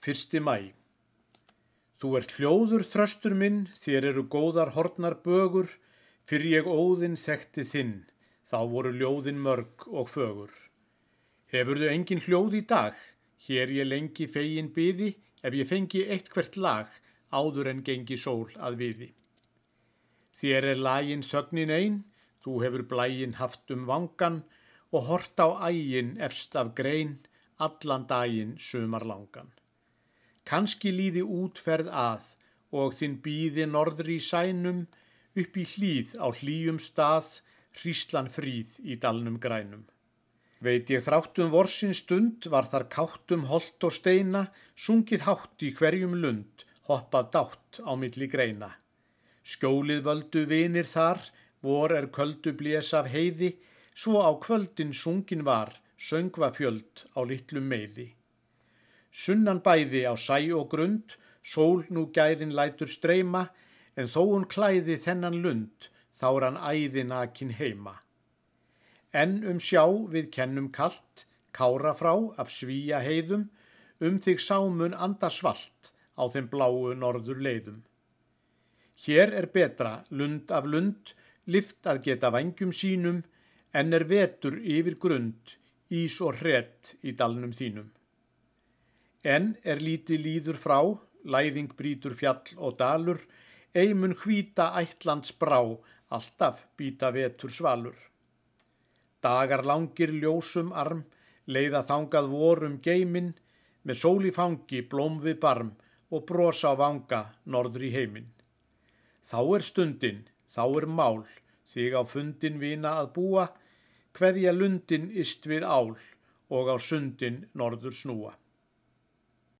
Fyrsti mæ. Þú ert hljóður þröstur minn, þér eru góðar hornar bögur, fyrir ég óðinn þekkti þinn, þá voru ljóðin mörg og fögur. Hefurðu engin hljóð í dag, hér ég lengi fegin byði, ef ég fengi eitt hvert lag, áður en gengi sól að viði. Þér er lagin þögnin einn, þú hefur blægin haft um vangan og hort á ægin efst af grein, allan daginn sumarlangan. Kanski líði útferð að og þinn býði norðri í sænum upp í hlýð á hlýjum stað, hríslan fríð í dalnum grænum. Veit ég þráttum vorsin stund var þar káttum holt og steina, sungið hátt í hverjum lund, hoppað dátt á milli greina. Skjólið völdu vinir þar, vor er köldu blés af heiði, svo á kvöldin sungin var, söngva fjöld á litlum meiði. Sunnan bæði á sæ og grund, sól nú gæðin lætur streyma, en þó hún klæði þennan lund, þá er hann æðinakin heima. En um sjá við kennum kalt, kára frá af svíja heiðum, um þig sámun andasvalt á þeim bláu norður leiðum. Hér er betra lund af lund, lift að geta vangjum sínum, en er vetur yfir grund, ís og hrett í dalnum þínum. En er lítið líður frá, læðing brítur fjall og dalur, eimun hvíta ætlands brá, alltaf býta vetur svalur. Dagar langir ljósum arm, leiða þangað vorum geimin, með sól í fangi blóm við barm og brosa á vanga norður í heiminn. Þá er stundin, þá er mál, þig á fundin vina að búa, hverja lundin ist við ál og á sundin norður snúa.